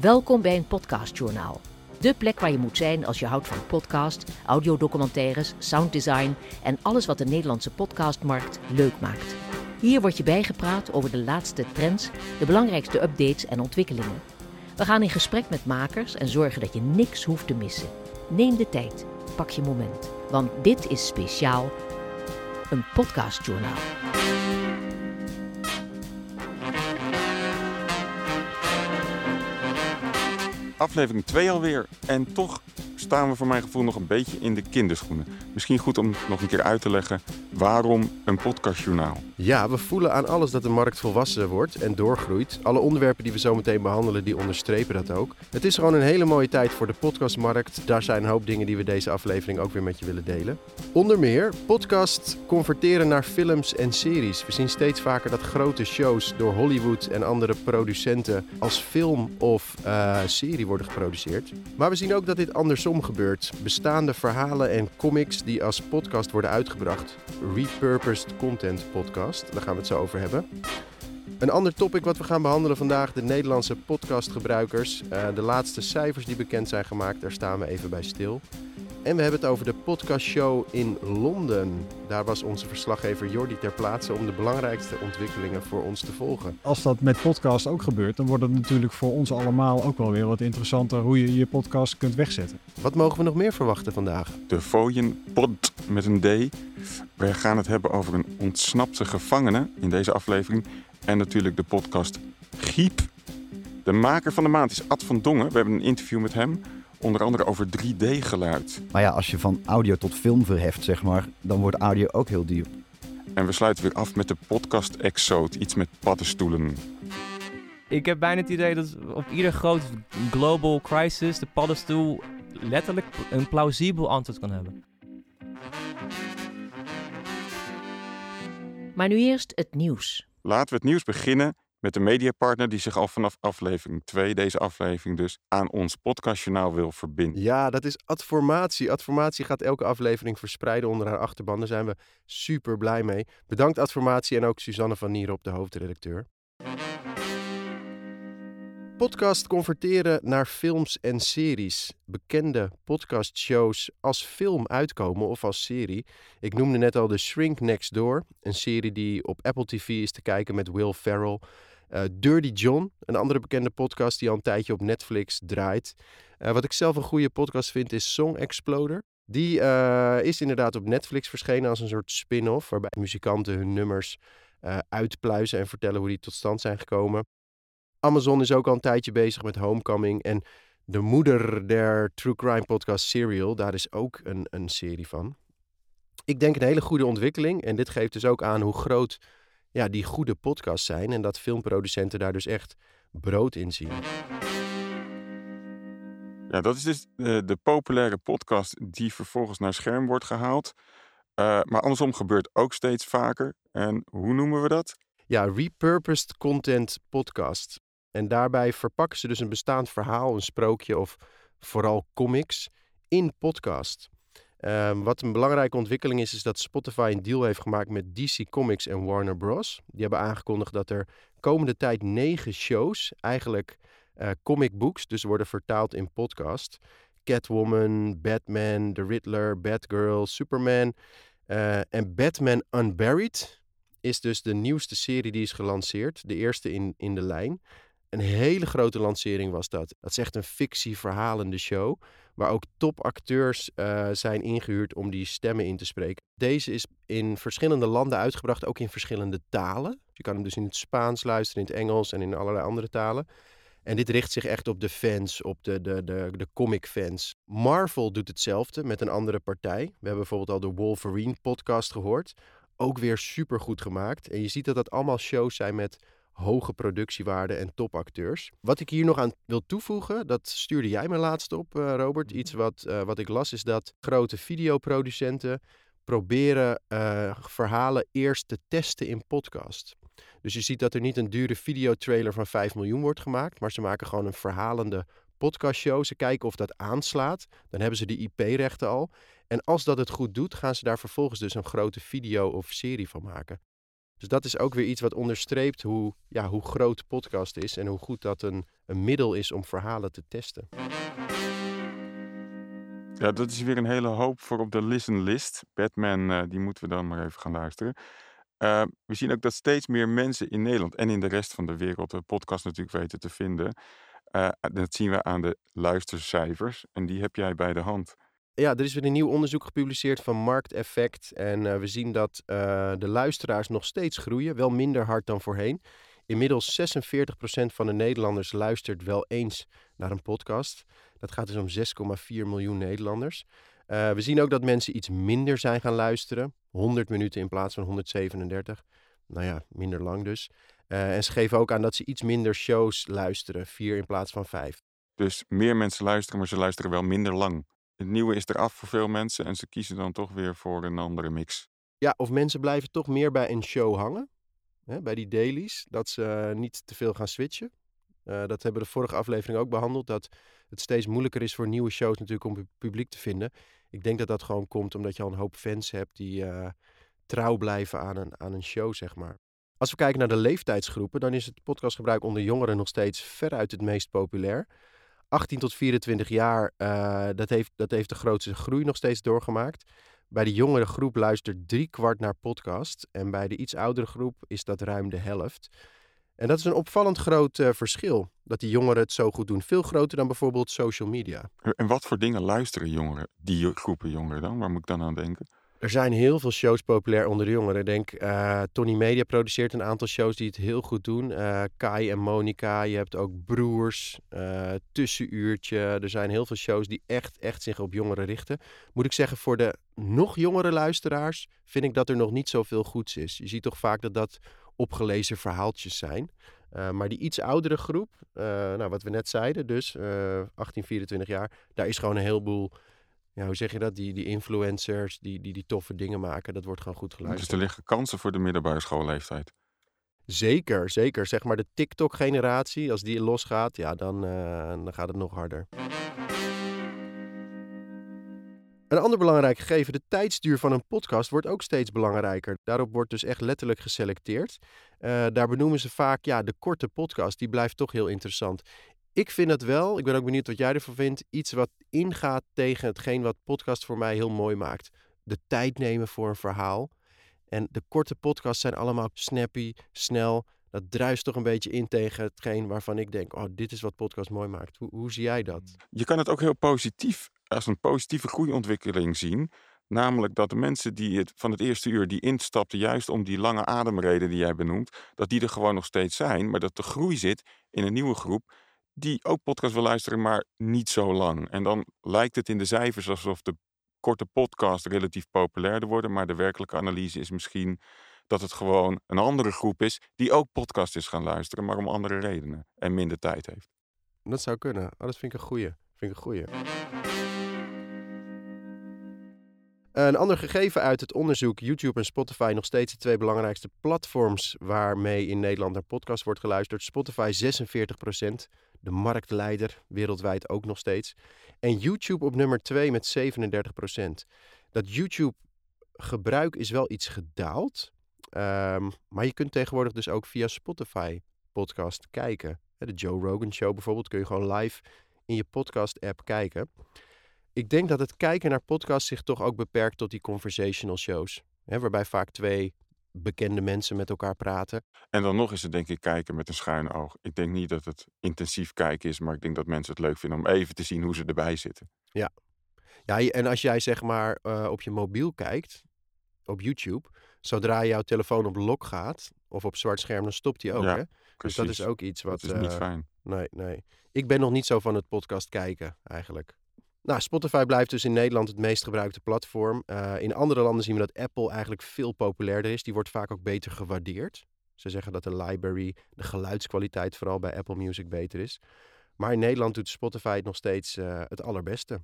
Welkom bij een podcastjournaal. De plek waar je moet zijn als je houdt van podcast, audiodocumentaires, sounddesign en alles wat de Nederlandse podcastmarkt leuk maakt. Hier wordt je bijgepraat over de laatste trends, de belangrijkste updates en ontwikkelingen. We gaan in gesprek met makers en zorgen dat je niks hoeft te missen. Neem de tijd, pak je moment, want dit is speciaal een podcastjournaal. Aflevering 2 alweer. En toch staan we voor mijn gevoel nog een beetje in de kinderschoenen. Misschien goed om nog een keer uit te leggen waarom een podcastjournaal. Ja, we voelen aan alles dat de markt volwassen wordt en doorgroeit. Alle onderwerpen die we zo meteen behandelen, die onderstrepen dat ook. Het is gewoon een hele mooie tijd voor de podcastmarkt. Daar zijn een hoop dingen die we deze aflevering ook weer met je willen delen. Onder meer podcast converteren naar films en series. We zien steeds vaker dat grote shows door Hollywood en andere producenten als film of uh, serie worden geproduceerd. Maar we zien ook dat dit andersom gebeurt. Bestaande verhalen en comics die als podcast worden uitgebracht. Repurposed Content Podcast, daar gaan we het zo over hebben. Een ander topic wat we gaan behandelen vandaag, de Nederlandse podcastgebruikers. Uh, de laatste cijfers die bekend zijn gemaakt, daar staan we even bij stil. En we hebben het over de podcastshow in Londen. Daar was onze verslaggever Jordi ter plaatse om de belangrijkste ontwikkelingen voor ons te volgen. Als dat met podcast ook gebeurt, dan wordt het natuurlijk voor ons allemaal ook wel weer wat interessanter hoe je je podcast kunt wegzetten. Wat mogen we nog meer verwachten vandaag? De Vojen Pod met een D. We gaan het hebben over een ontsnapte gevangene in deze aflevering. En natuurlijk de podcast Giep. De maker van de maand is Ad van Dongen. We hebben een interview met hem. Onder andere over 3D-geluid. Maar ja, als je van audio tot film verheft, zeg maar, dan wordt audio ook heel duur. En we sluiten weer af met de podcast Exode, iets met paddenstoelen. Ik heb bijna het idee dat op ieder groot global crisis de paddenstoel letterlijk een plausibel antwoord kan hebben. Maar nu eerst het nieuws. Laten we het nieuws beginnen met de mediapartner die zich al vanaf aflevering 2, deze aflevering dus, aan ons podcastjournaal wil verbinden. Ja, dat is Adformatie. Adformatie gaat elke aflevering verspreiden onder haar achterban. Daar zijn we super blij mee. Bedankt Adformatie en ook Suzanne van Nierop, de hoofdredacteur podcast converteren naar films en series. Bekende podcastshows als film uitkomen of als serie. Ik noemde net al The Shrink Next Door, een serie die op Apple TV is te kijken met Will Ferrell. Uh, Dirty John, een andere bekende podcast die al een tijdje op Netflix draait. Uh, wat ik zelf een goede podcast vind is Song Exploder. Die uh, is inderdaad op Netflix verschenen als een soort spin-off, waarbij muzikanten hun nummers uitpluizen en vertellen hoe die tot stand zijn gekomen. Amazon is ook al een tijdje bezig met Homecoming. En de moeder der True Crime podcast Serial, daar is ook een, een serie van. Ik denk een hele goede ontwikkeling. En dit geeft dus ook aan hoe groot ja, die goede podcasts zijn. En dat filmproducenten daar dus echt brood in zien. Ja, dat is dus uh, de populaire podcast die vervolgens naar scherm wordt gehaald. Uh, maar andersom gebeurt ook steeds vaker. En hoe noemen we dat? Ja, repurposed content podcast. En daarbij verpakken ze dus een bestaand verhaal, een sprookje of vooral comics in podcast. Um, wat een belangrijke ontwikkeling is, is dat Spotify een deal heeft gemaakt met DC Comics en Warner Bros. Die hebben aangekondigd dat er komende tijd negen shows, eigenlijk uh, comic books, dus worden vertaald in podcast. Catwoman, Batman, The Riddler, Batgirl, Superman uh, en Batman Unburied is dus de nieuwste serie die is gelanceerd. De eerste in, in de lijn. Een hele grote lancering was dat. Dat is echt een fictieverhalende show. Waar ook topacteurs uh, zijn ingehuurd om die stemmen in te spreken. Deze is in verschillende landen uitgebracht, ook in verschillende talen. Je kan hem dus in het Spaans luisteren, in het Engels en in allerlei andere talen. En dit richt zich echt op de fans, op de, de, de, de comic fans. Marvel doet hetzelfde met een andere partij. We hebben bijvoorbeeld al de Wolverine podcast gehoord. Ook weer super goed gemaakt. En je ziet dat dat allemaal shows zijn met hoge productiewaarde en topacteurs. Wat ik hier nog aan wil toevoegen, dat stuurde jij me laatst op, uh, Robert. Iets wat, uh, wat ik las is dat grote videoproducenten proberen uh, verhalen eerst te testen in podcast. Dus je ziet dat er niet een dure videotrailer van 5 miljoen wordt gemaakt, maar ze maken gewoon een verhalende podcastshow. Ze kijken of dat aanslaat. Dan hebben ze de IP-rechten al. En als dat het goed doet, gaan ze daar vervolgens dus een grote video of serie van maken. Dus dat is ook weer iets wat onderstreept hoe, ja, hoe groot podcast is en hoe goed dat een, een middel is om verhalen te testen. Ja, dat is weer een hele hoop voor op de listen list. Batman, eh, die moeten we dan maar even gaan luisteren. Uh, we zien ook dat steeds meer mensen in Nederland en in de rest van de wereld de podcast natuurlijk weten te vinden. Uh, dat zien we aan de luistercijfers en die heb jij bij de hand. Ja, er is weer een nieuw onderzoek gepubliceerd van Markteffect. En uh, we zien dat de luisteraars nog steeds groeien, wel minder hard dan voorheen. Inmiddels 46% van de Nederlanders luistert wel eens naar een podcast. Dat gaat dus om 6,4 miljoen Nederlanders. Uh, we zien ook dat mensen iets minder zijn gaan luisteren. 100 minuten in plaats van 137. Nou ja, minder lang dus. En ze geven ook aan dat ze iets minder shows luisteren. Vier in plaats van vijf. Dus meer mensen luisteren, maar ze luisteren wel minder lang. Het nieuwe is eraf voor veel mensen en ze kiezen dan toch weer voor een andere mix. Ja, of mensen blijven toch meer bij een show hangen. Hè, bij die dailies. Dat ze niet te veel gaan switchen. Uh, dat hebben we de vorige aflevering ook behandeld. Dat het steeds moeilijker is voor nieuwe shows natuurlijk om publiek te vinden. Ik denk dat dat gewoon komt omdat je al een hoop fans hebt die uh, trouw blijven aan een, aan een show, zeg maar. Als we kijken naar de leeftijdsgroepen, dan is het podcastgebruik onder jongeren nog steeds veruit het meest populair. 18 tot 24 jaar, uh, dat, heeft, dat heeft de grootste groei nog steeds doorgemaakt. Bij de jongere groep luistert drie kwart naar podcast. En bij de iets oudere groep is dat ruim de helft. En dat is een opvallend groot uh, verschil. Dat die jongeren het zo goed doen. Veel groter dan bijvoorbeeld social media. En wat voor dingen luisteren jongeren, die groepen jongeren dan? Waar moet ik dan aan denken? Er zijn heel veel shows populair onder de jongeren. Ik denk, uh, Tony Media produceert een aantal shows die het heel goed doen. Uh, Kai en Monica, je hebt ook Broers, uh, Tussenuurtje. Er zijn heel veel shows die echt, echt zich op jongeren richten. Moet ik zeggen, voor de nog jongere luisteraars vind ik dat er nog niet zoveel goeds is. Je ziet toch vaak dat dat opgelezen verhaaltjes zijn. Maar die iets oudere groep, nou, wat we net zeiden, dus uh, 18, 24 jaar, daar is gewoon een heleboel, ja, hoe zeg je dat, die, die influencers die, die die toffe dingen maken, dat wordt gewoon goed geluisterd. Dus er liggen kansen voor de middelbare schoolleeftijd? Zeker, zeker. Zeg maar de TikTok-generatie, als die losgaat, ja, dan, dan gaat het nog harder. Een ander belangrijk gegeven, de tijdsduur van een podcast wordt ook steeds belangrijker. Daarop wordt dus echt letterlijk geselecteerd. Uh, daar benoemen ze vaak, ja, de korte podcast, die blijft toch heel interessant. Ik vind het wel, ik ben ook benieuwd wat jij ervan vindt, iets wat ingaat tegen hetgeen wat podcast voor mij heel mooi maakt. De tijd nemen voor een verhaal. En de korte podcasts zijn allemaal snappy, snel. Dat druist toch een beetje in tegen hetgeen waarvan ik denk, oh, dit is wat podcast mooi maakt. Hoe, hoe zie jij dat? Je kan het ook heel positief als een positieve groeiontwikkeling zien. Namelijk dat de mensen die het van het eerste uur die instapten, juist om die lange ademreden die jij benoemt, dat die er gewoon nog steeds zijn. Maar dat de groei zit in een nieuwe groep die ook podcast wil luisteren, maar niet zo lang. En dan lijkt het in de cijfers alsof de korte podcast relatief populairder worden. Maar de werkelijke analyse is misschien dat het gewoon een andere groep is die ook podcast is gaan luisteren, maar om andere redenen en minder tijd heeft. Dat zou kunnen. Oh, dat vind ik een goeie. Vind ik een goeie. Een ander gegeven uit het onderzoek: YouTube en Spotify nog steeds de twee belangrijkste platforms waarmee in Nederland naar podcast wordt geluisterd. Spotify 46%, de marktleider wereldwijd ook nog steeds. En YouTube op nummer 2 met 37%. Dat YouTube-gebruik is wel iets gedaald. Um, maar je kunt tegenwoordig dus ook via Spotify podcast kijken. De Joe Rogan Show bijvoorbeeld kun je gewoon live in je podcast-app kijken. Ik denk dat het kijken naar podcasts zich toch ook beperkt tot die conversational shows. Hè, waarbij vaak twee bekende mensen met elkaar praten. En dan nog is het denk ik kijken met een schuin oog. Ik denk niet dat het intensief kijken is, maar ik denk dat mensen het leuk vinden om even te zien hoe ze erbij zitten. Ja, ja en als jij zeg maar uh, op je mobiel kijkt, op YouTube, zodra jouw telefoon op lok gaat of op zwart scherm, dan stopt hij ook. Ja, hè? Dus dat is ook iets wat. Dat is niet uh, fijn. Nee, nee. Ik ben nog niet zo van het podcast kijken eigenlijk. Nou, Spotify blijft dus in Nederland het meest gebruikte platform. Uh, in andere landen zien we dat Apple eigenlijk veel populairder is. Die wordt vaak ook beter gewaardeerd. Ze zeggen dat de library, de geluidskwaliteit vooral bij Apple Music beter is. Maar in Nederland doet Spotify het nog steeds uh, het allerbeste.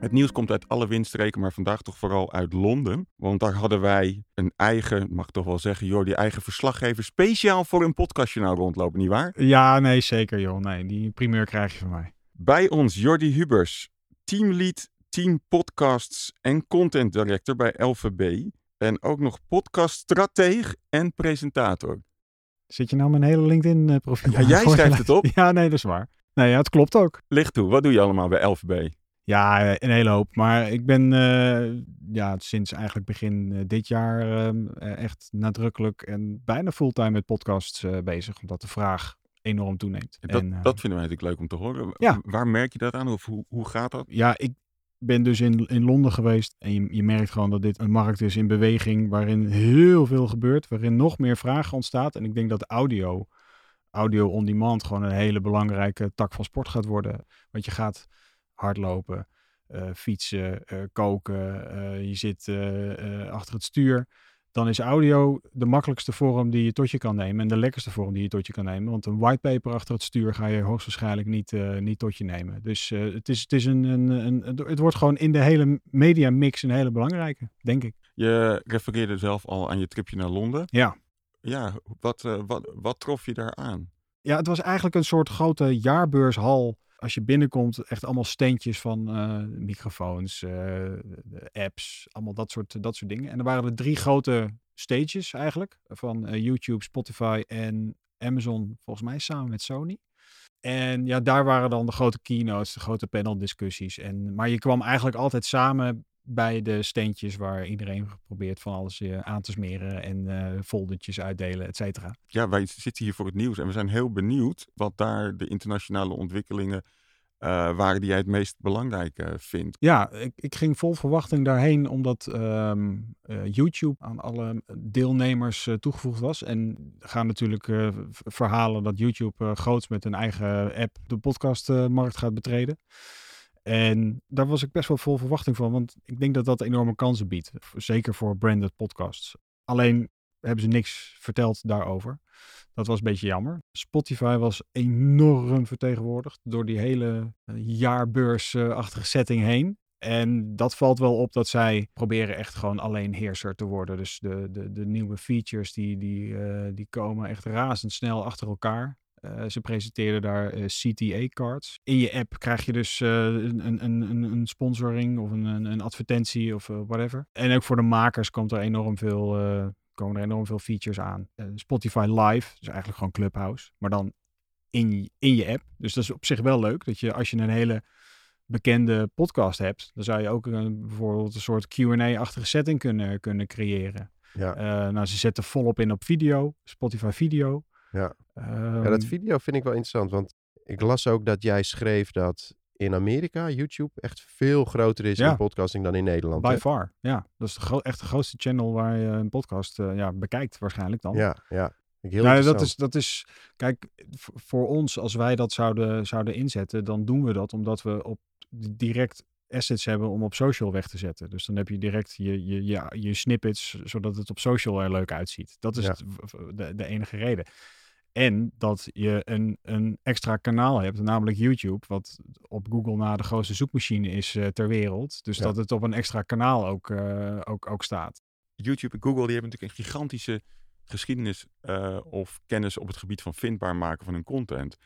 Het nieuws komt uit alle windstreken, maar vandaag toch vooral uit Londen. Want daar hadden wij een eigen, mag ik toch wel zeggen, Jordi, eigen verslaggever speciaal voor een podcastjournaal rondlopen, nietwaar? Ja, nee, zeker joh. Nee, die primeur krijg je van mij. Bij ons Jordi Hubers, teamlead, team podcasts en content director bij LVB. En ook nog podcaststrateeg en presentator. Zit je nou mijn hele LinkedIn-profiel Ja, jij schrijft het op. Ja, nee, dat is waar. Nee, ja, het klopt ook. Licht toe, wat doe je allemaal bij LVB? Ja, eh, een hele hoop. Maar ik ben eh, ja, sinds eigenlijk begin eh, dit jaar ehm, eh, echt nadrukkelijk en bijna fulltime met podcasts eh, bezig. Omdat de vraag enorm toeneemt. Dat, En, eh, dat vinden wij natuurlijk leuk om te horen. Ja. Waar merk je dat aan? Of hoe, hoe gaat dat? ja, ik ben dus in, in Londen geweest. En je, je merkt gewoon dat dit een markt is in beweging. Waarin heel veel gebeurt. Waarin nog meer vraag ontstaat. En ik denk dat audio, audio on demand, gewoon een hele belangrijke tak van sport gaat worden. Want je gaat hardlopen, eh, fietsen, eh, koken. eh, je zit eh, eh, achter het stuur. Dan is audio de makkelijkste vorm die je tot je kan nemen. En de lekkerste vorm die je tot je kan nemen. Want een whitepaper achter het stuur ga je hoogstwaarschijnlijk niet, eh, niet tot je nemen. Dus eh, het, is, het, is een, een, een, het wordt gewoon in de hele media mix een hele belangrijke, denk ik. Je refereerde zelf al aan je tripje naar Londen. Ja. Ja, wat, eh, wat, wat trof je daar aan? Ja, het was eigenlijk een soort grote jaarbeurshal. Als je binnenkomt, echt allemaal steentjes van eh, microfoons, eh, apps, allemaal dat soort, dat soort dingen. En er waren er drie grote stages eigenlijk, van eh, YouTube, Spotify en Amazon, volgens mij samen met Sony. En ja, daar waren dan de grote keynotes, de grote paneldiscussies. En, maar je kwam eigenlijk altijd samen bij de steentjes waar iedereen probeert van alles eh, aan te smeren en eh foldertjes uitdelen, et cetera. Ja, wij zitten hier voor het nieuws en we zijn heel benieuwd wat daar de internationale ontwikkelingen eh, waren die jij het meest belangrijk vindt. Ja, ik, ik ging vol verwachting daarheen omdat ehm, eh, YouTube aan alle deelnemers toegevoegd was. En gaan natuurlijk verhalen dat YouTube groots met een eigen app de podcastmarkt gaat betreden. En daar was ik best wel vol verwachting van, want ik denk dat dat enorme kansen biedt. Zeker voor branded podcasts. Alleen hebben ze niks verteld daarover. Dat was een beetje jammer. Spotify was enorm vertegenwoordigd door die hele eh, jaarbeursachtige setting heen. En dat valt wel op dat zij proberen echt gewoon alleen heerser te worden. Dus de, de, de nieuwe features die, die, eh, die komen echt razendsnel achter elkaar. Eh, ze presenteerden daar eh, CTA-cards. In je app krijg je dus eh, een, een, een, een sponsoring of een, een, advertentie of whatever. En ook voor de makers komt er enorm veel, komen er enorm veel features aan. Spotify Live, dus eigenlijk gewoon Clubhouse, maar dan in, je- in je app. Dus dat is op zich wel leuk, dat je als je een hele bekende podcast hebt, dan zou je ook een, bijvoorbeeld een soort Q&A-achtige setting kunnen, kunnen creëren. Ja. Nou, ze zetten volop in op video, Spotify video. Ja. Ehm, Ja, dat video vind ik wel interessant, want ik las ook dat jij schreef dat in Amerika YouTube echt veel groter is Ja. in podcasting dan in Nederland. By hè? far, ja. Dat is de echt de grootste channel waar je een podcast eh, ja, bekijkt waarschijnlijk dan. Ja, ja. Heel Ja, dat is, dat is, kijk, voor ons, als wij dat zouden, zouden inzetten, dan doen we dat omdat we op direct assets hebben om op social weg te zetten. Dus dan heb je direct je, je, je, je snippets, zodat het op social er leuk uitziet. Dat is Ja. het de, de enige reden. En dat je een, een extra kanaal hebt, namelijk YouTube, wat op Google na de grootste zoekmachine is eh, ter wereld. Dus Ja. dat het op een extra kanaal ook, eh, ook, ook staat. YouTube en Google die hebben natuurlijk een gigantische geschiedenis eh, of kennis op het gebied van vindbaar maken van hun content.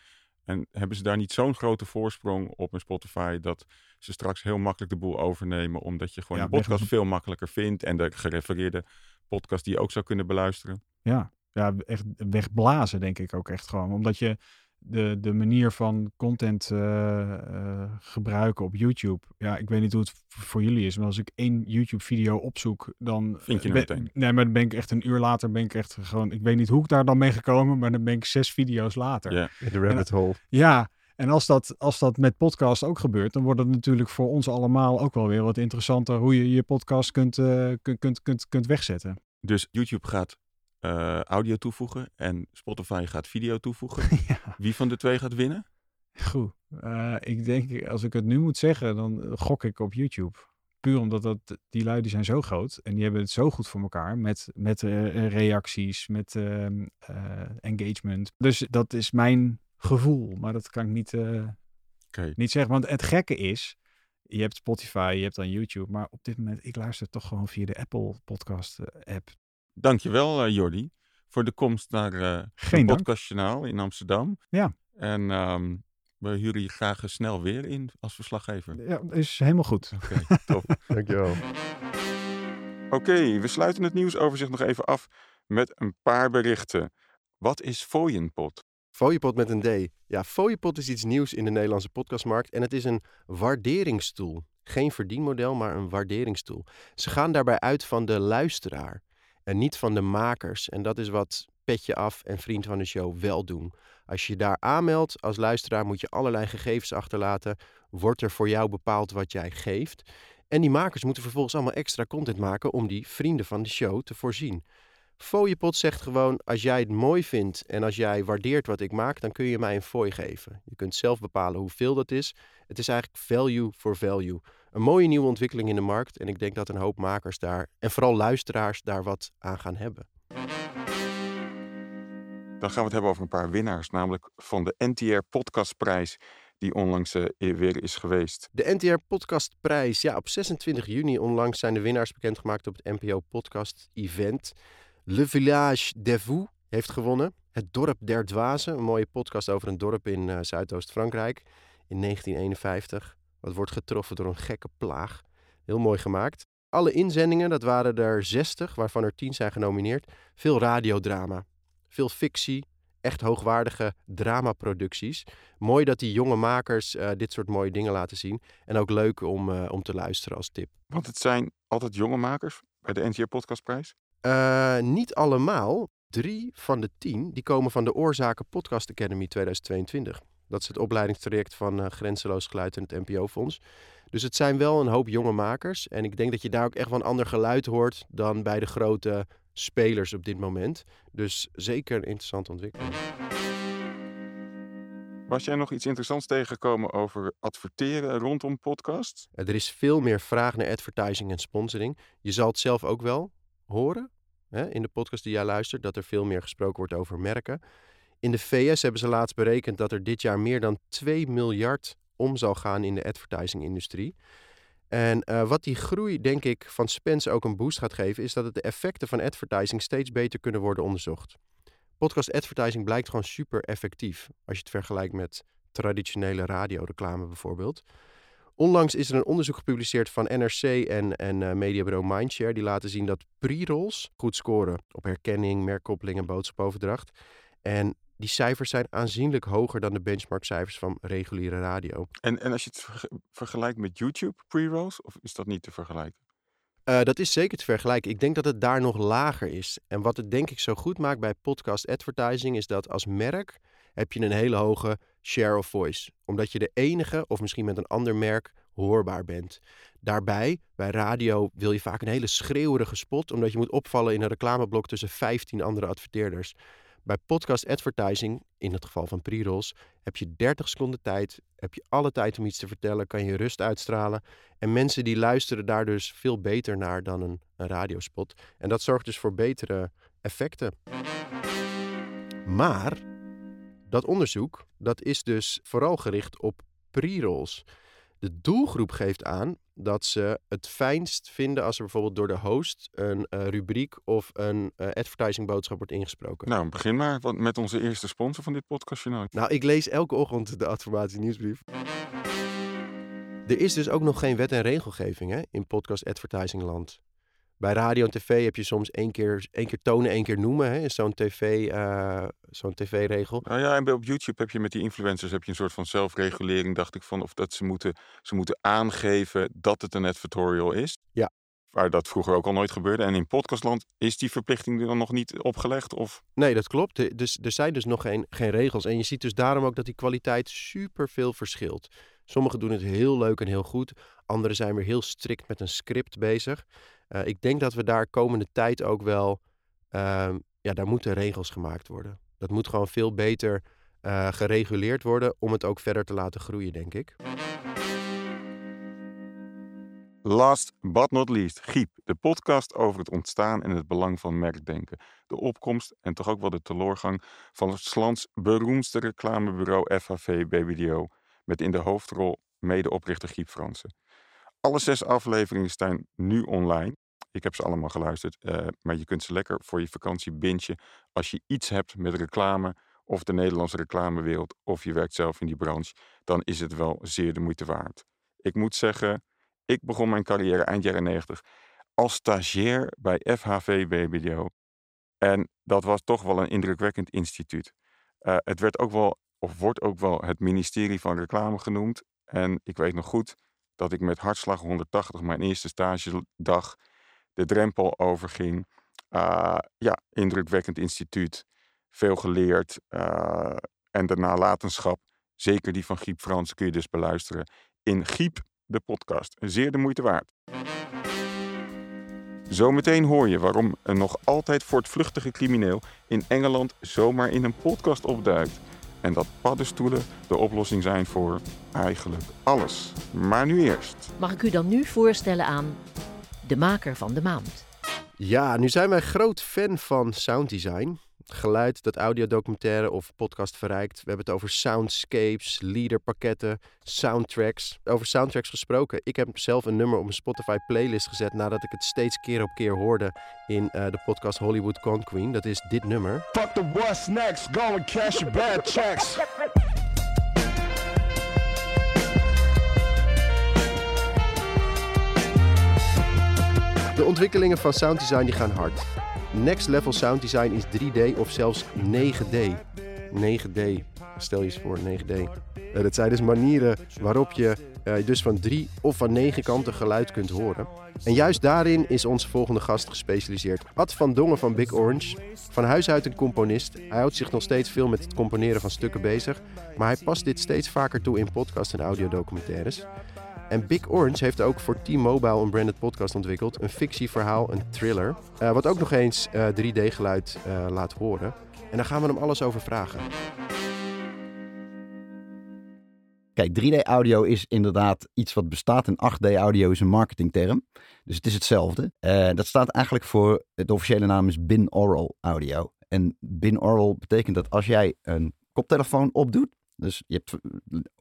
En hebben ze daar niet zo'n grote voorsprong op een Spotify dat ze straks heel makkelijk de boel overnemen, omdat je gewoon Ja, de podcast veel makkelijker vindt en de gerefereerde podcast die je ook zou kunnen beluisteren. Ja, ja, echt wegblazen denk ik ook echt gewoon. Omdat je de, de manier van content eh, eh, gebruiken op YouTube. Ja, ik weet niet hoe het voor jullie is. Maar als ik één YouTube video opzoek, dan... Vind je eh, ben- meteen. Nee, maar dan ben ik echt een uur later ben ik echt gewoon... Ik weet niet hoe ik daar dan ben gekomen, maar dan ben ik zes video's later. Ja. De rabbit hole. Ja, en als dat, als dat met podcast ook gebeurt, dan wordt het natuurlijk voor ons allemaal ook wel weer wat interessanter hoe je je podcast kunt, eh, kunt, kunt, kunt, kunt wegzetten. Dus YouTube gaat eh, audio toevoegen en Spotify gaat video toevoegen. ja. Wie van de twee gaat winnen? Goed. Eh, ik denk, als ik het nu moet zeggen, dan gok ik op YouTube. Puur omdat dat, die lui die zijn zo groot en die hebben het zo goed voor elkaar met, met eh, reacties, met ehm, eh, engagement. Dus dat is mijn gevoel, maar dat kan ik niet, niet zeggen. Want het gekke is, je hebt Spotify, je hebt dan YouTube, maar op dit moment, ik luister toch gewoon via de Apple podcast app. Dankjewel uh, Jordi voor de komst naar uh, Geen het dank. podcastkanaal in Amsterdam. Ja. En ehm, we huren je graag eh, snel weer in als verslaggever. Ja, is helemaal goed. Oké, top. Dankjewel. Oké, we sluiten het nieuwsoverzicht nog even af met een paar berichten. Wat is Fooienpot? Fooiepot met een D. Ja, Fooiepot is iets nieuws in de Nederlandse podcastmarkt en het is een waarderingstoel. Geen verdienmodel, maar een waarderingstoel. Ze gaan daarbij uit van de luisteraar en niet van de makers. En dat is wat Petje Af en Vriend van de Show wel doen. Als je daar aanmeldt als luisteraar moet je allerlei gegevens achterlaten. Wordt er voor jou bepaald wat jij geeft. En die makers moeten vervolgens allemaal extra content maken om die vrienden van de show te voorzien. Fooiepot zegt gewoon, als jij het mooi vindt en als jij waardeert wat ik maak, dan kun je mij een fooi geven. Je kunt zelf bepalen hoeveel dat is. Het is eigenlijk value for value. Een mooie nieuwe ontwikkeling in de markt en ik denk dat een hoop makers daar en vooral luisteraars daar wat aan gaan hebben. Dan gaan we het hebben over een paar winnaars, namelijk van de NTR Podcastprijs, die onlangs uh, weer is geweest. De NTR Podcastprijs, ja, op 26 juni onlangs zijn de winnaars bekendgemaakt op het NPO Podcast Event. Le Village de Vous heeft gewonnen. Het Dorp der Dwazen, een mooie podcast over een dorp in uh, Zuidoost-Frankrijk in 1951. Wat wordt getroffen door een gekke plaag. Heel mooi gemaakt. Alle inzendingen, dat waren er 60, waarvan er 10 zijn genomineerd. Veel radiodrama, veel fictie, echt hoogwaardige dramaproducties. Mooi dat die jonge makers uh, dit soort mooie dingen laten zien. En ook leuk om, uh, om te luisteren als tip. Want het zijn altijd jonge makers bij de NTR Podcastprijs? Uh, niet allemaal. Drie van de tien die komen van de Oorzaken Podcast Academy 2022. Dat is het opleidingstraject van uh, Grenzeloos Geluid en het NPO-fonds. Dus het zijn wel een hoop jonge makers. En ik denk dat je daar ook echt wel een ander geluid hoort dan bij de grote spelers op dit moment. Dus zeker een interessante ontwikkeling. Was jij nog iets interessants tegengekomen over adverteren rondom podcasts? Er is veel meer vraag naar advertising en sponsoring. Je zal het zelf ook wel horen hè, in de podcast die jij luistert, dat er veel meer gesproken wordt over merken. In de VS hebben ze laatst berekend dat er dit jaar meer dan 2 miljard om zal gaan in de advertising-industrie. En uh, wat die groei, denk ik, van Spence ook een boost gaat geven, is dat het de effecten van advertising steeds beter kunnen worden onderzocht. Podcast advertising blijkt gewoon super effectief als je het vergelijkt met traditionele radioreclame bijvoorbeeld. Onlangs is er een onderzoek gepubliceerd van NRC en, en uh, mediabureau Mindshare. Die laten zien dat pre-rolls goed scoren op herkenning, merkkoppeling en boodschapoverdracht. En die cijfers zijn aanzienlijk hoger dan de benchmarkcijfers van reguliere radio. En, en als je het vergelijkt met YouTube pre-rolls, of is dat niet te vergelijken? Uh, dat is zeker te vergelijken. Ik denk dat het daar nog lager is. En wat het denk ik zo goed maakt bij podcast advertising is dat als merk heb je een hele hoge share of voice. Omdat je de enige, of misschien met een ander merk, hoorbaar bent. Daarbij, bij radio, wil je vaak een hele schreeuwerige spot, omdat je moet opvallen in een reclameblok tussen 15 andere adverteerders. Bij podcast advertising, in het geval van pre-rolls, heb je 30 seconden tijd, heb je alle tijd om iets te vertellen, kan je rust uitstralen. En mensen die luisteren daar dus veel beter naar dan een, een radiospot. En dat zorgt dus voor betere effecten. Maar dat onderzoek dat is dus vooral gericht op pre-rolls. De doelgroep geeft aan dat ze het fijnst vinden als er bijvoorbeeld door de host een uh, rubriek of een uh, advertising boodschap wordt ingesproken. Nou, begin maar met onze eerste sponsor van dit podcastjournaal. Nou, ik lees elke ochtend de Adformatie nieuwsbrief. Er is dus ook nog geen wet en regelgeving hè, in podcast advertising land. Bij radio en tv heb je soms één keer, één keer tonen, één keer noemen. Zo'n tv, uh, zo'n tv-regel. Nou ja, en op YouTube heb je met die influencers heb je een soort van zelfregulering, dacht ik van. Of dat ze moeten, ze moeten aangeven dat het een advertorial is. Ja. Waar dat vroeger ook al nooit gebeurde. En in podcastland is die verplichting dan nog niet opgelegd? Of? Nee, dat klopt. Dus, er zijn dus nog geen, geen regels. En je ziet dus daarom ook dat die kwaliteit super veel verschilt. Sommigen doen het heel leuk en heel goed. Anderen zijn weer heel strikt met een script bezig. Uh, ik denk dat we daar komende tijd ook wel, uh, ja, daar moeten regels gemaakt worden. Dat moet gewoon veel beter uh, gereguleerd worden om het ook verder te laten groeien, denk ik. Last but not least, Giep, de podcast over het ontstaan en het belang van merkdenken. De opkomst en toch ook wel de teleurgang van het lands beroemdste reclamebureau FHV BBDO, met in de hoofdrol medeoprichter Giep Fransen. Alle zes afleveringen staan nu online. Ik heb ze allemaal geluisterd, uh, maar je kunt ze lekker voor je vakantie bingen als je iets hebt met reclame of de Nederlandse reclamewereld of je werkt zelf in die branche, dan is het wel zeer de moeite waard. Ik moet zeggen, ik begon mijn carrière eind jaren 90 als stagiair bij FHV BBDO. En dat was toch wel een indrukwekkend instituut. Uh, het werd ook wel, of wordt ook wel, het ministerie van reclame genoemd. En ik weet nog goed dat ik met hartslag 180 mijn eerste stagedag de drempel overging. Uh, ja, indrukwekkend instituut. Veel geleerd. Uh, en de nalatenschap, zeker die van Giep Frans, kun je dus beluisteren in Giep, de podcast. Zeer de moeite waard. Zometeen hoor je waarom een nog altijd voortvluchtige crimineel in Engeland zomaar in een podcast opduikt. En dat paddenstoelen de oplossing zijn voor eigenlijk alles. Maar nu eerst. Mag ik u dan nu voorstellen aan de maker van de maand? Ja, nu zijn wij groot fan van sounddesign geluid dat audiodocumentaire of podcast verrijkt. We hebben het over soundscapes, leaderpakketten, soundtracks. Over soundtracks gesproken. Ik heb zelf een nummer op mijn Spotify playlist gezet nadat ik het steeds keer op keer hoorde in uh, de podcast Hollywood Con Queen. Dat is dit nummer. Fuck the what's next, go and cash your bad checks. De ontwikkelingen van sounddesign die gaan hard. Next level sound design is 3D of zelfs 9D. 9D. Stel je eens voor, 9D. Uh, eh, dat zijn dus manieren waarop je uh, dus van drie of van negen kanten geluid kunt horen. En juist daarin is onze volgende gast gespecialiseerd. Ad van Dongen van Big Orange. Van huis uit een componist. Hij houdt zich nog steeds veel met het componeren van stukken bezig. Maar hij past dit steeds vaker toe in podcasts en audiodocumentaires. En Big Orange heeft ook voor T-Mobile een branded podcast ontwikkeld. Een fictieverhaal, een thriller. Uh, wat ook nog eens uh, 3D-geluid uh, laat horen. En daar gaan we hem alles over vragen. Kijk, 3D-audio is inderdaad iets wat bestaat. En 8D-audio is een marketingterm. Dus het is hetzelfde. Dat staat eigenlijk voor, de officiële naam is binaural audio. En binaural betekent dat als jij een koptelefoon opdoet, dus je hebt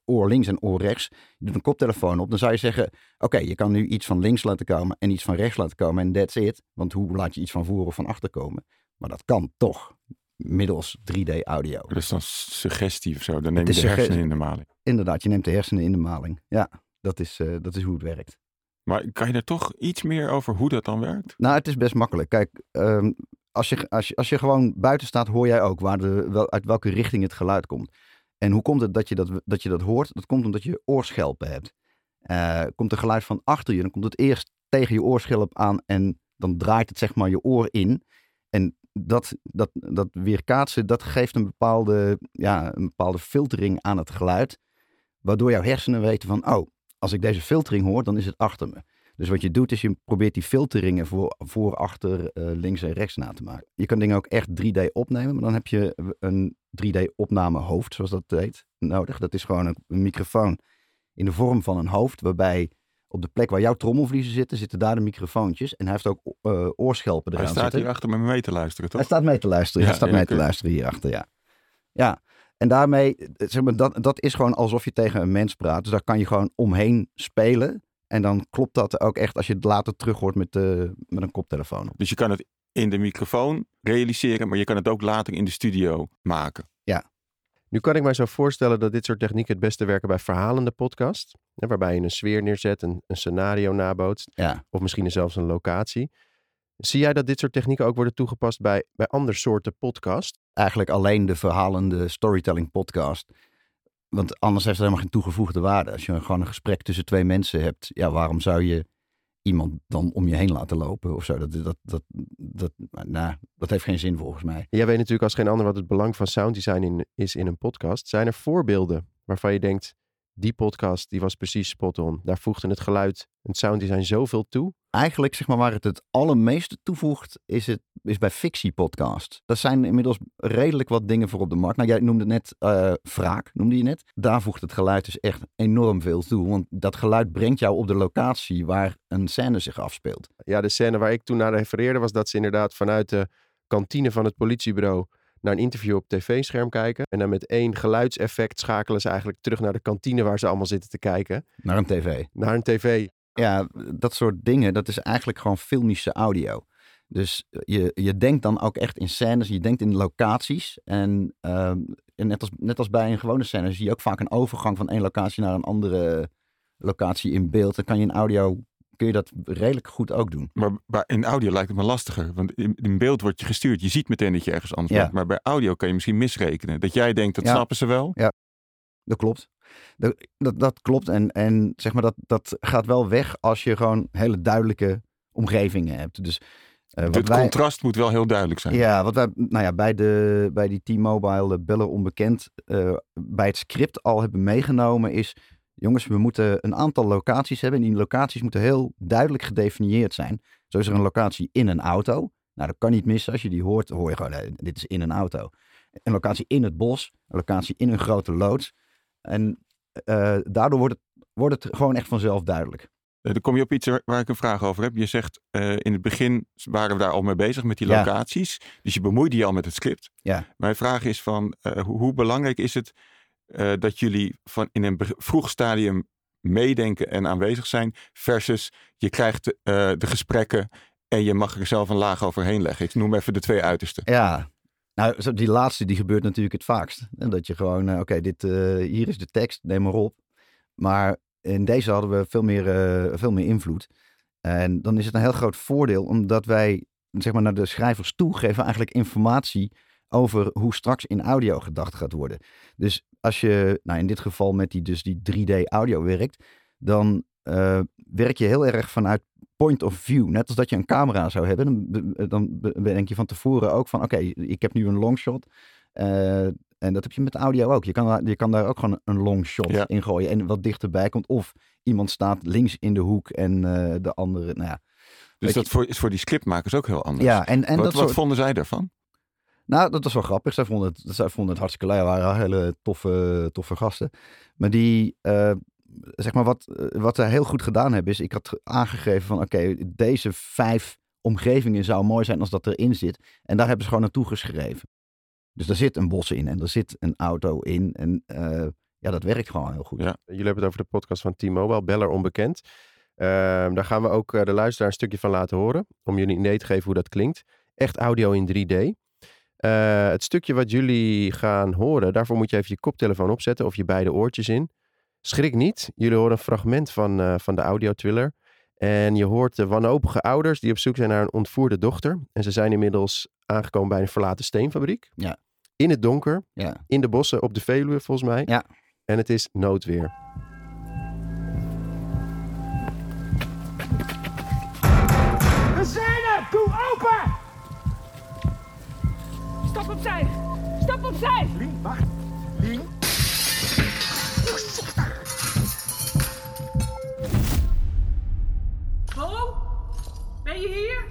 oor links en oor rechts. Je doet een koptelefoon op. Dan zou je zeggen: Oké, je kan nu iets van links laten komen en iets van rechts laten komen. En that's it. Want hoe laat je iets van voor of van achter komen? Maar dat kan toch. Middels 3D-audio. Dus dan suggestie of zo. Dan neem je de hersenen in de maling. Inderdaad, je neemt de hersenen in de maling. Ja, dat is, uh, dat is hoe het werkt. Maar kan je er toch iets meer over hoe dat dan werkt? Nou, het is best makkelijk. Kijk, um, als, je, als, je, als je gewoon buiten staat, hoor jij ook waar de, wel, uit welke richting het geluid komt. En hoe komt het dat je dat, dat, je dat hoort? Dat komt omdat je oorschelpen hebt. Uh, komt er geluid van achter je, dan komt het eerst tegen je oorschelp aan en dan draait het zeg maar je oor in. En dat, dat, dat weerkaatsen, dat geeft een bepaalde, ja, een bepaalde filtering aan het geluid. Waardoor jouw hersenen weten van, oh, als ik deze filtering hoor, dan is het achter me. Dus wat je doet is je probeert die filteringen voor, voor achter, uh, links en rechts na te maken. Je kan dingen ook echt 3D opnemen, maar dan heb je een 3D-opname hoofd, zoals dat heet, nodig. Dat is gewoon een, een, microfoon in de vorm van een hoofd, waarbij op de plek waar jouw trommelvliezen zitten, zitten daar de microfoontjes. En hij heeft ook uh, oorschelpen eraan Hij staat zitten. hier achter me mee te luisteren, toch? Hij staat mee te luisteren, ja, hij staat mee te luisteren hierachter, ja. Ja, en daarmee, zeg maar, dat, dat is gewoon alsof je tegen een mens praat. Dus daar kan je gewoon omheen spelen. En dan klopt dat ook echt als je het later terug hoort met, de, met een koptelefoon. Dus je kan het in de microfoon realiseren, maar je kan het ook later in de studio maken. Ja. Nu kan ik mij zo voorstellen dat dit soort technieken het beste werken bij verhalende podcast. Hè, waarbij je een sfeer neerzet, een, een scenario nabootst. Ja. Of misschien zelfs een locatie. Zie jij dat dit soort technieken ook worden toegepast bij, bij andere soorten podcast? Eigenlijk alleen de verhalende storytelling podcast. Want anders heeft het helemaal geen toegevoegde waarde. Als je gewoon een gesprek tussen twee mensen hebt, ja, waarom zou je iemand dan om je heen laten lopen of zo? Dat, dat, dat, dat, nou, dat heeft geen zin volgens mij. Jij weet natuurlijk als geen ander wat het belang van sounddesign in, is in een podcast. Zijn er voorbeelden waarvan je denkt, die podcast die was precies spot on. Daar voegde het geluid en het sounddesign zoveel toe. Eigenlijk zeg maar waar het het allermeeste toevoegt is, het, is bij fictiepodcasts. Dat zijn inmiddels redelijk wat dingen voor op de markt. Nou jij noemde net uh, Wraak, noemde je net. Daar voegt het geluid dus echt enorm veel toe. Want dat geluid brengt jou op de locatie waar een scène zich afspeelt. Ja, de scène waar ik toen naar refereerde was dat ze inderdaad vanuit de kantine van het politiebureau naar een interview op tv-scherm kijken. En dan met één geluidseffect schakelen ze eigenlijk terug naar de kantine waar ze allemaal zitten te kijken. Naar een tv. Naar een tv. Ja, dat soort dingen, dat is eigenlijk gewoon filmische audio. Dus je, je denkt dan ook echt in scènes, je denkt in locaties. En, uh, en net, als, net als bij een gewone scène zie je ook vaak een overgang van één locatie naar een andere locatie in beeld. Dan kan je in audio kun je dat redelijk goed ook doen. Maar in audio lijkt het me lastiger. Want in, in beeld wordt je gestuurd. Je ziet meteen dat je ergens anders Ja. bent. Maar bij audio kan je misschien misrekenen. Dat jij denkt, dat Ja. snappen ze wel. Dat klopt. Dat, dat, dat klopt. En, en zeg maar, dat, dat gaat wel weg als je gewoon hele duidelijke omgevingen hebt. Dus wat Het wij, contrast moet wel heel duidelijk zijn. Ja, wat wij nou ja, bij, de, bij die T-Mobile Beller Onbekend eh, bij het script al hebben meegenomen is... Jongens, we moeten een aantal locaties hebben. En die locaties moeten heel duidelijk gedefinieerd zijn. Zo is er een locatie in een auto. Nou, dat kan niet missen. Als je die hoort, hoor je gewoon, dit is in een auto. Een locatie in het bos. Een locatie in een grote loods. En eh, daardoor wordt het, wordt het gewoon echt vanzelf duidelijk. Eh, Dan kom je op iets waar, ik een vraag over heb. Je zegt, eh, in het begin waren we daar al mee bezig met die Ja. locaties. Dus je bemoeide je al met het script. Ja. Mijn vraag is van, hoe, hoe belangrijk is het eh, dat jullie van in een vroeg stadium meedenken en aanwezig zijn. Versus je krijgt eh, de gesprekken en je mag er zelf een laag overheen leggen. Ik noem even de twee uitersten. Ja, nou, die laatste die gebeurt natuurlijk het vaakst. En dat je gewoon, eh, oké, dit, hier is de tekst, neem maar op. Maar in deze hadden we veel meer, veel meer invloed. En dan is het een heel groot voordeel, omdat wij zeg maar, naar de schrijvers toe geven eigenlijk informatie over hoe straks in audio gedacht gaat worden. Dus als je, nou in dit geval met die, dus die 3D audio werkt, dan eh, werk je heel erg vanuit point of view. Net als dat je een camera zou hebben, dan, be- dan bedenk je van tevoren ook van, oké, ik heb nu een longshot. eh en dat heb je met audio ook. Je kan, daar- je kan daar ook gewoon een longshot Ja. in gooien en wat dichterbij komt. Of iemand staat links in de hoek en eh, de andere, nou ja. Dus dat voor, is voor die scriptmakers ook heel anders. Ja, en, en wat dat wat soort, vonden zij daarvan? Nou, dat was wel grappig. Zij vonden het, zij vonden het hartstikke leuk. waren hele toffe, toffe gasten. Maar die, eh, zeg maar, wat, eh, wat zij heel goed gedaan hebben, is ik had aangegeven van, oké, deze vijf omgevingen zou mooi zijn als dat erin zit. En daar hebben ze gewoon naartoe geschreven. Dus daar zit een bos in en er zit een auto in. En eh, ja, dat werkt gewoon heel goed. Ja. Jullie hebben het over de podcast van T-Mobile, Beller Onbekend. Ehm, daar gaan we ook de luisteraar een stukje van laten horen. Om jullie een idee te geven hoe dat klinkt. Echt audio in 3D. Eh, het stukje wat jullie gaan horen, daarvoor moet je even je koptelefoon opzetten of je beide oortjes in. Schrik niet, jullie horen een fragment van, eh, van de audio-thriller. En je hoort de wanhopige ouders die op zoek zijn naar een ontvoerde dochter. En ze zijn inmiddels aangekomen bij een verlaten steenfabriek. Ja. In het donker, Ja. in de bossen op de Veluwe volgens mij. Ja. En het is noodweer. Opzij! Stap opzij! Lien, wacht. Lien? Bo? Ben je hier?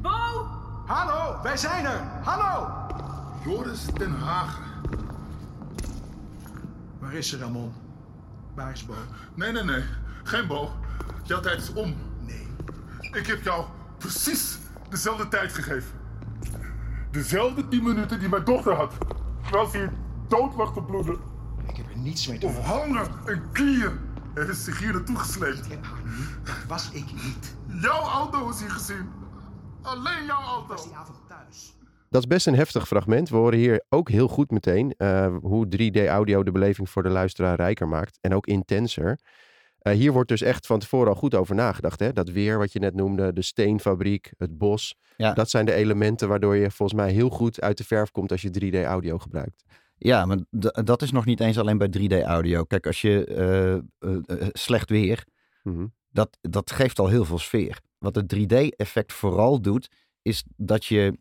Bo? Hallo, wij zijn er! Hallo! Joris Den Hagen. Waar is ze, Ramon? Waar is Bo? Nee, nee, nee. Geen Bo. Jouw tijd is om. Nee. Ik heb jou precies dezelfde tijd gegeven. Dezelfde 10 minuten die mijn dochter had. Terwijl ze hier dood lag te bloeden. Ik heb er niets mee te Of maken. honger en knieën. Er is zich hier naartoe gesleept. Ik heb haar niet. Dat was ik niet. Jouw auto is hier gezien. Alleen jouw Ik auto. was die avond thuis. Dat is best een heftig fragment. We horen hier ook heel goed meteen eh, hoe 3D-audio de beleving voor de luisteraar rijker maakt. En ook intenser. Eh, hier wordt dus echt van tevoren al goed over nagedacht. Hè? Dat weer wat je net noemde, de steenfabriek, het bos. Ja. Dat zijn de elementen waardoor je volgens mij heel goed uit de verf komt als je 3D-audio gebruikt. Ja, maar dat is nog niet eens alleen bij 3D-audio. Kijk, als je eh, eh, slecht weer, Mhm. dat, dat geeft al heel veel sfeer. Wat het 3D-effect vooral doet, is dat je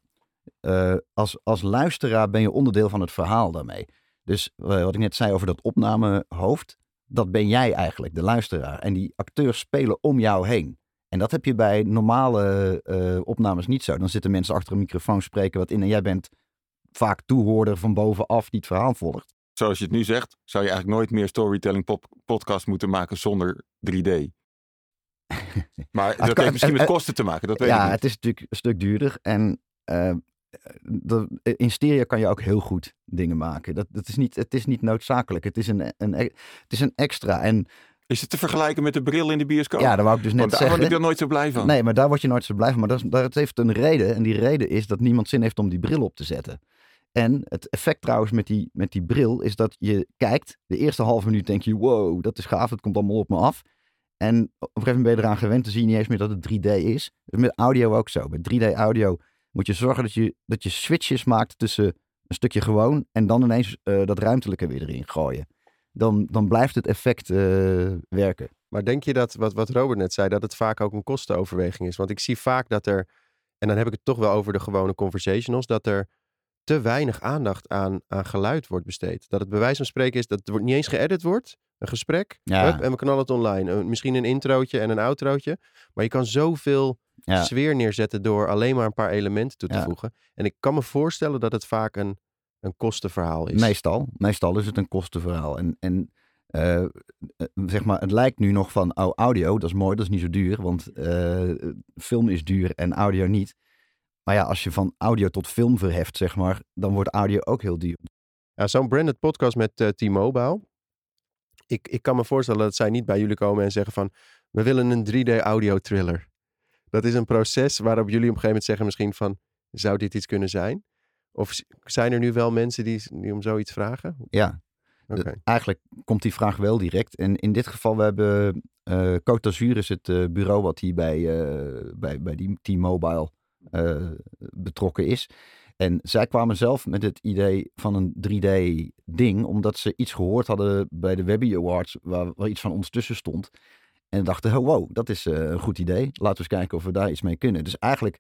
als, als luisteraar ben je onderdeel van het verhaal daarmee. Dus wat ik net zei over dat opnamehoofd, dat ben jij eigenlijk, de luisteraar. En die acteurs spelen om jou heen. En dat heb je bij normale eh, opnames niet zo. Dan zitten mensen achter een microfoon, spreken wat in en jij bent vaak toehoorder van bovenaf die het verhaal volgt. Zoals je het nu zegt, zou je eigenlijk nooit meer storytelling pop- podcast moeten maken zonder 3D. Maar dat kan- heeft misschien met het- kosten te maken, dat weet ik ja, niet. het is natuurlijk een stuk duurder. En eh, dat- in stereo kan je ook heel goed dingen maken. Dat, dat is niet, het is niet noodzakelijk. Het is een, een, het is een extra. En Is het te vergelijken met de bril in de bioscoop? ja, dat wou ik dus net Want daar word ik er nooit zo blij van. Nee, maar daar word je nooit zo blij van. Maar dat, is- dat heeft een reden. En die reden is dat niemand zin heeft om die bril op te zetten. En het effect trouwens met die, met die bril is dat je kijkt. De eerste half minuut denk je, wow, dat is gaaf. Het komt allemaal op me af. En op een gegeven moment ben je eraan gewend, dan zie je niet eens meer dat het 3D is. Dus met audio ook zo. Met 3D audio moet je zorgen dat je, dat je switches maakt tussen een stukje gewoon en dan ineens eh, dat ruimtelijke weer erin gooien. Dan, dan blijft het effect eh, werken. Maar denk je dat, wat, wat Robert net zei, dat het vaak ook een kostenoverweging is? Want ik zie vaak dat er, en dan heb ik het toch wel over de gewone conversationals, dat er te weinig aandacht aan, aan geluid wordt besteed. Dat het bij van spreken is dat het niet eens geëdit wordt, een gesprek, Ja. hup, en we knallen het online. Misschien een introotje en een outrootje, maar je kan zoveel Ja. sfeer neerzetten door alleen maar een paar elementen toe te Ja. voegen. En ik kan me voorstellen dat het vaak een, een kostenverhaal is. Meestal. Meestal is het een kostenverhaal. En, en eh, eh, zeg maar, het lijkt nu nog van oh, audio, dat is mooi, dat is niet zo duur. Want eh, film is duur en audio niet. Maar ja, als je van audio tot film verheft, zeg maar, dan wordt audio ook heel duur. Ja, zo'n branded podcast met T-Mobile. Ik, ik kan me voorstellen dat zij niet bij jullie komen en zeggen van... we willen een 3D audio thriller. Dat is een proces waarop jullie op een gegeven moment zeggen misschien van... zou dit iets kunnen zijn? Of zijn er nu wel mensen die, die om zoiets vragen? Ja, eigenlijk komt die vraag wel direct. En in dit geval, we hebben eh Côte d'Azur is het eh, bureau wat hier bij, eh, bij, bij die T-Mobile betrokken is. En zij kwamen zelf met het idee van een 3D-ding, omdat ze iets gehoord hadden bij de Webby Awards, waar, waar iets van ons tussen stond. En dachten, oh, wow, dat is eh, een goed idee. Laten we eens kijken of we daar iets mee kunnen. Dus eigenlijk,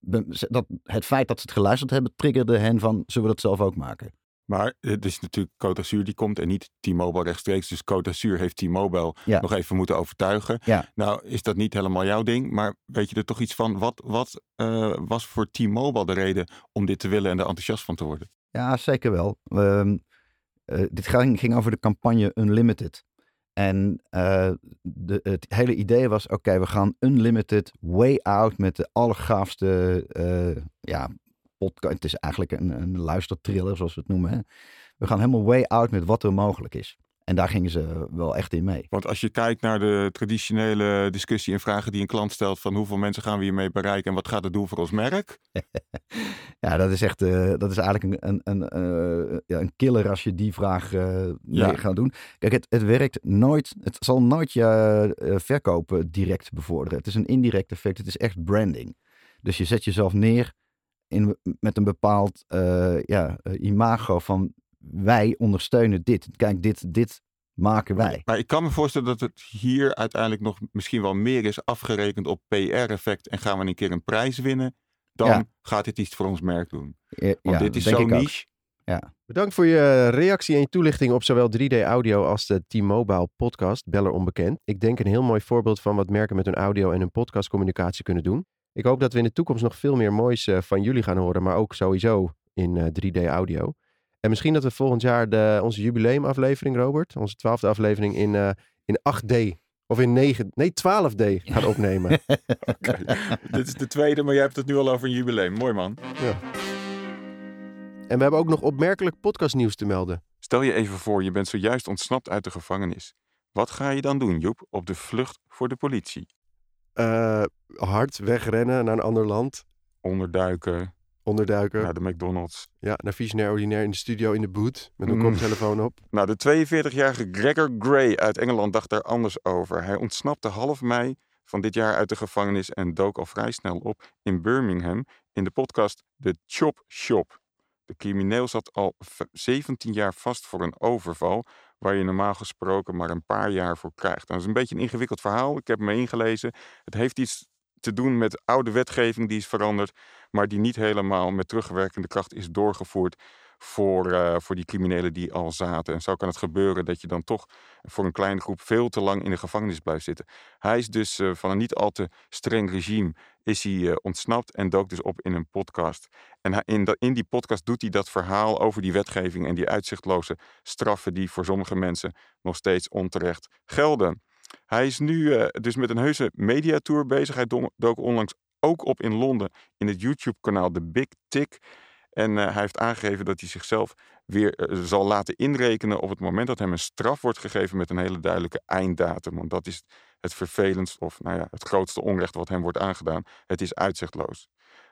dat, het feit dat ze het geluisterd hebben, triggerde hen van, zullen we dat zelf ook maken? Maar het is natuurlijk Côte d'Azur die komt en niet T-Mobile rechtstreeks. Dus Côte d'Azur heeft T-Mobile Ja. nog even moeten overtuigen. Ja. Nou is dat niet helemaal jouw ding. Maar weet je er toch iets van? Wat, wat eh, was voor T-Mobile de reden om dit te willen en er enthousiast van te worden? Ja, zeker wel. Ehm, eh, dit ging, ging over de campagne Unlimited. En eh, de, het hele idee was, oké, we gaan Unlimited way out met de allergaafste ja, podcast. Het is eigenlijk een, een luistertriller, zoals we het noemen. Hè? We gaan helemaal way out met wat er mogelijk is. En daar gingen ze wel echt in mee. Want als je kijkt naar de traditionele discussie en vragen die een klant stelt van hoeveel mensen gaan we hiermee bereiken en wat gaat het doen voor ons merk? Ja, dat is echt, eh, dat is eigenlijk een, een, een, eh, ja, een killer als je die vraag Ja. mee gaat doen. Kijk, het, het werkt nooit, het zal nooit je verkopen direct bevorderen. Het is een indirect effect, het is echt branding. Dus je zet jezelf neer in, met een bepaald eh, ja, eh, imago van wij ondersteunen dit. Kijk, dit, dit maken wij. Maar ik kan me voorstellen dat het hier uiteindelijk nog misschien wel meer is afgerekend op PR-effect en gaan we een keer een prijs winnen. Dan Ja. gaat dit iets voor ons merk doen. Ja, Want ja, dit is zo niche. Bedankt voor je reactie en je toelichting op zowel 3D audio als de T-Mobile podcast Beller Onbekend. Ik denk een heel mooi voorbeeld van wat merken met hun audio en hun podcastcommunicatie kunnen doen. Ik hoop dat we in de toekomst nog veel meer moois eh, van jullie gaan horen, maar ook sowieso in eh, 3D audio. En misschien dat we volgend jaar de, onze jubileumaflevering, Robert, onze twaalfde aflevering in, eh, in 8D of in 9, nee 12D gaan opnemen. Oké, dit is de tweede, maar jij hebt het nu al over een jubileum. Mooi man. En we hebben ook nog opmerkelijk podcastnieuws te melden. Stel je even voor, je bent zojuist ontsnapt uit de gevangenis. Wat ga je dan doen, Joep, op de vlucht voor de politie? Eh, hard wegrennen naar een ander land, Onderduiken onderduiken. naar de McDonald's. Ja, naar Visionair Ordinair in de studio in de boot. Met een Mm. koptelefoon op. Nou, de 42-jarige Gregor Gray uit Engeland dacht daar anders over. Hij ontsnapte half mei van dit jaar uit de gevangenis en dook al vrij snel op in Birmingham in de podcast The Chop Shop. De crimineel zat al v- 17 jaar vast voor een overval, waar je normaal gesproken maar een paar jaar voor krijgt. Nou, dat is een beetje een ingewikkeld verhaal. Ik heb me ingelezen. Het heeft iets te doen met oude wetgeving die is veranderd, maar die niet helemaal met terugwerkende kracht is doorgevoerd voor, eh, voor die criminelen die al zaten. En zo kan het gebeuren dat je dan toch voor een kleine groep veel te lang in de gevangenis blijft zitten. Hij is dus eh, van een niet al te streng regime is hij eh, ontsnapt en dook dus op in een podcast. En in, in die podcast doet hij dat verhaal over die wetgeving en die uitzichtloze straffen die voor sommige mensen nog steeds onterecht gelden. Hij is nu dus met een heuse mediatour bezig. Hij do- dook onlangs ook op in Londen in het YouTube-kanaal The Big Tick. En eh, hij heeft aangegeven dat hij zichzelf weer eh, zal laten inrekenen op het moment dat hem een straf wordt gegeven met een hele duidelijke einddatum. Want dat is het vervelendst of nou ja, het grootste onrecht wat hem wordt aangedaan. Het is uitzichtloos.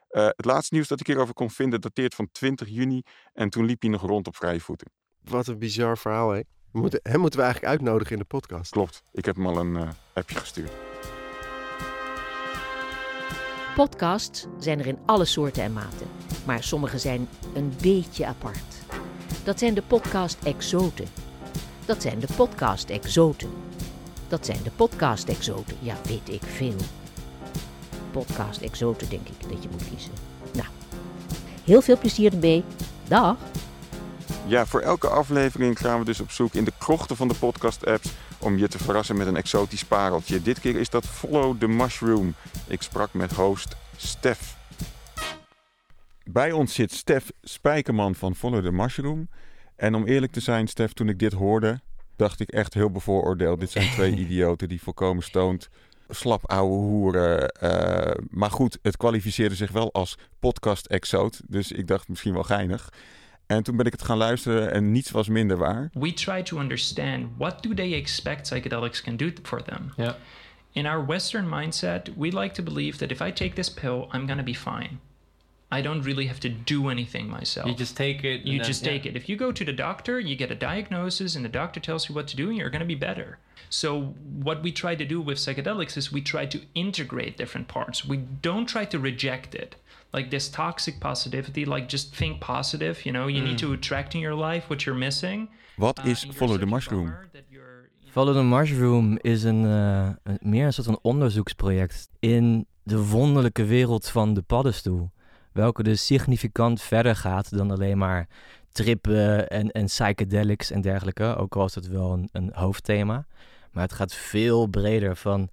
Eh, het laatste nieuws dat ik hierover kon vinden dateert van 20 juni en toen liep hij nog rond op vrije voeten. Wat een bizar verhaal, hè? We moeten, hem moeten we eigenlijk uitnodigen in de podcast. Klopt, ik heb hem al een appje gestuurd. Podcasts zijn er in alle soorten en maten, maar sommige zijn een beetje apart. Dat zijn de podcast-exoten. Dat zijn de podcast-exoten. Dat zijn de podcast-exoten. Ja, weet ik veel. Podcast-exoten denk ik dat je moet kiezen. Nou, heel veel plezier ermee. Dag! Ja, voor elke aflevering gaan we dus op zoek in de krochten van de podcast-apps om je te verrassen met een exotisch pareltje. Dit keer is dat Follow the Mushroom. Ik sprak met host Stef. Bij ons zit Stef Spijkerman van Follow the Mushroom. En om eerlijk te zijn, Stef, toen ik dit hoorde, dacht ik echt heel bevooroordeeld. Dit zijn twee idioten die volkomen stoned, slap ouwe hoeren. eh, maar goed, het kwalificeerde zich wel als podcast-exoot. Dus ik dacht misschien wel geinig. En toen ben ik het gaan luisteren en niets was minder waar. we try to understand what do they expect psychedelics can do for them. Ja. In our Western mindset, we like to believe that if I take this pill, I'm gonna be fine. I don't really have to do anything myself. You just take it. You just take it. If you go to the doctor, you get a diagnosis, and the doctor tells you what to do, and you're going to be better. So, what we try to do with psychedelics is we try to integrate different parts. We don't try to reject it. Like this toxic positivity, like just think positive, you know, you need to attract in your life what you're missing. Wat Uh, is Follow the Mushroom? Follow the Mushroom is een, eh, een- meer een soort van onderzoeksproject in de wonderlijke wereld van de paddenstoel. Welke dus significant verder gaat dan alleen maar trippen en, en psychedelics en dergelijke. Ook al is dat wel een, een hoofdthema. Maar het gaat veel breder van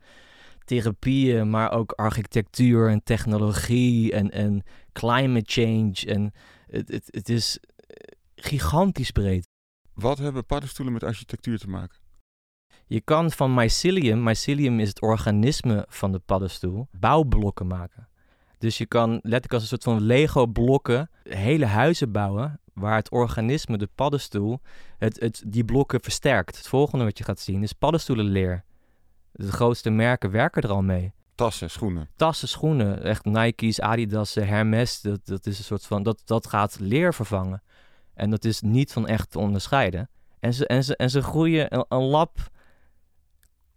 therapieën, maar ook architectuur en technologie en, en climate change. En het, het, het is eh, gigantisch breed. Wat hebben paddenstoelen met architectuur te maken? Je kan van mycelium, mycelium is het organisme van de paddenstoel, bouwblokken maken. Dus je kan letterlijk als een soort van Lego-blokken hele huizen bouwen waar het organisme, de paddenstoel, het, het, die blokken versterkt. Het volgende wat je gaat zien is paddenstoelenleer. De grootste merken werken er al mee. Tassen, schoenen. Tassen, schoenen, echt Nike's, Adidas, Hermes, dat, dat is een soort van, dat, dat gaat leer vervangen. En dat is niet van echt te onderscheiden. En ze, en ze, en ze groeien een, een lap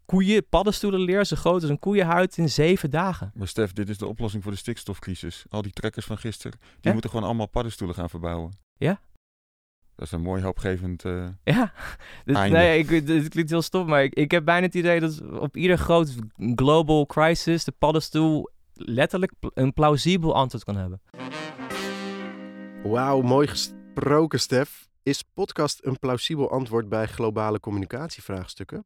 koeien, paddenstoelenleer, zo groot als een koeienhuid in zeven dagen. Maar Stef, dit is de oplossing voor de stikstofcrisis. Al die trekkers van gisteren, die moeten gewoon allemaal paddenstoelen gaan verbouwen. Ja. Dat is een mooi hoopgevend... eh, Ja, dit, Einde. nee, ik, dit, klinkt heel stom, maar ik, ik heb bijna het idee dat op ieder groot global crisis de paddenstoel letterlijk een plausibel antwoord kan hebben. Wauw, mooi gesproken, Stef. Is podcast een plausibel antwoord bij globale communicatievraagstukken?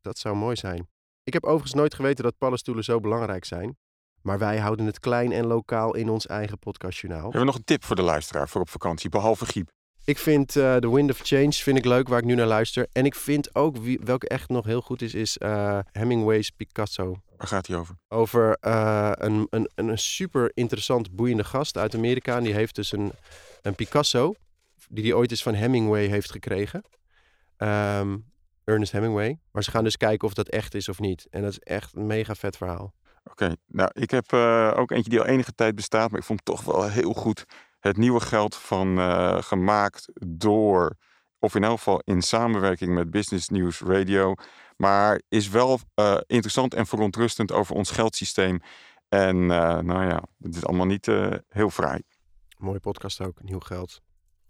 Dat zou mooi zijn. Ik heb overigens nooit geweten dat paddenstoelen zo belangrijk zijn. Maar wij houden het klein en lokaal in ons eigen podcastjournaal. Hebben we nog een tip voor de luisteraar voor op vakantie, behalve griep? Ik vind eh The Wind of Change vind ik leuk, waar ik nu naar luister. En ik vind ook, wie, welke echt nog heel goed is, is eh, Hemingway's Picasso. Waar gaat hij over? Over eh, een, een, een super interessant, boeiende gast uit Amerika. En die heeft dus een, een Picasso, die hij ooit eens van Hemingway heeft gekregen. Ehm, Ernest Hemingway. Maar ze gaan dus kijken of dat echt is of niet. En dat is echt een mega vet verhaal. Oké, nou, ik heb ook eentje die al enige tijd bestaat, maar ik vond het toch wel heel goed. Het nieuwe geld van eh, gemaakt door, of in elk geval in samenwerking met Business News Radio. Maar is wel eh, interessant en verontrustend over ons geldsysteem. En eh, nou ja, het is allemaal niet heel fraai. Mooie podcast ook, nieuw geld.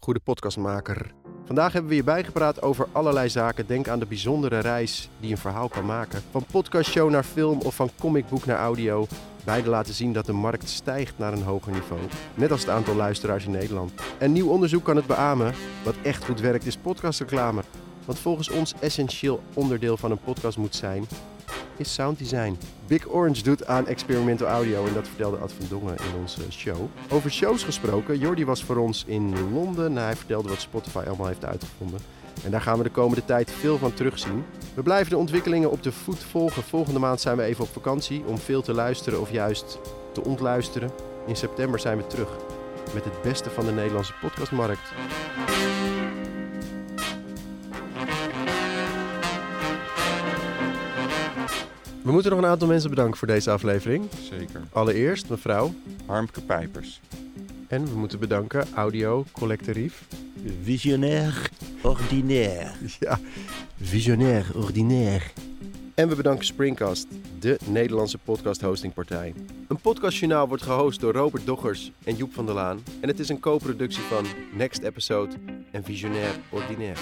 Goede podcastmaker. Vandaag hebben we je bijgepraat over allerlei zaken. Denk aan de bijzondere reis die een verhaal kan maken. Van podcastshow naar film of van comicboek naar audio. Beide laten zien dat de markt stijgt naar een hoger niveau. Net als het aantal luisteraars in Nederland. En nieuw onderzoek kan het beamen. Wat echt goed werkt is podcastreclame. Want volgens ons essentieel onderdeel van een podcast moet zijn, is sounddesign. Big Orange doet aan experimental audio en dat vertelde Ad van Dongen in onze show. Over shows gesproken, Jordi was voor ons in Londen. Hij vertelde wat Spotify allemaal heeft uitgevonden. En daar gaan we de komende tijd veel van terugzien. We blijven de ontwikkelingen op de voet volgen. Volgende maand zijn we even op vakantie om veel te luisteren of juist te ontluisteren. In september zijn we terug met het beste van de Nederlandse podcastmarkt. We moeten nog een aantal mensen bedanken voor deze aflevering. Zeker. Allereerst mevrouw Harmke Pijpers. En we moeten bedanken Audio Collectorief. Visionair ordinair. Ja. Visionair ordinair. En we bedanken Springcast, de Nederlandse podcast hostingpartij. Een podcastjournaal wordt gehost door Robert Doggers en Joep van der Laan. En het is een co-productie van Next Episode en Visionair Ordinaire.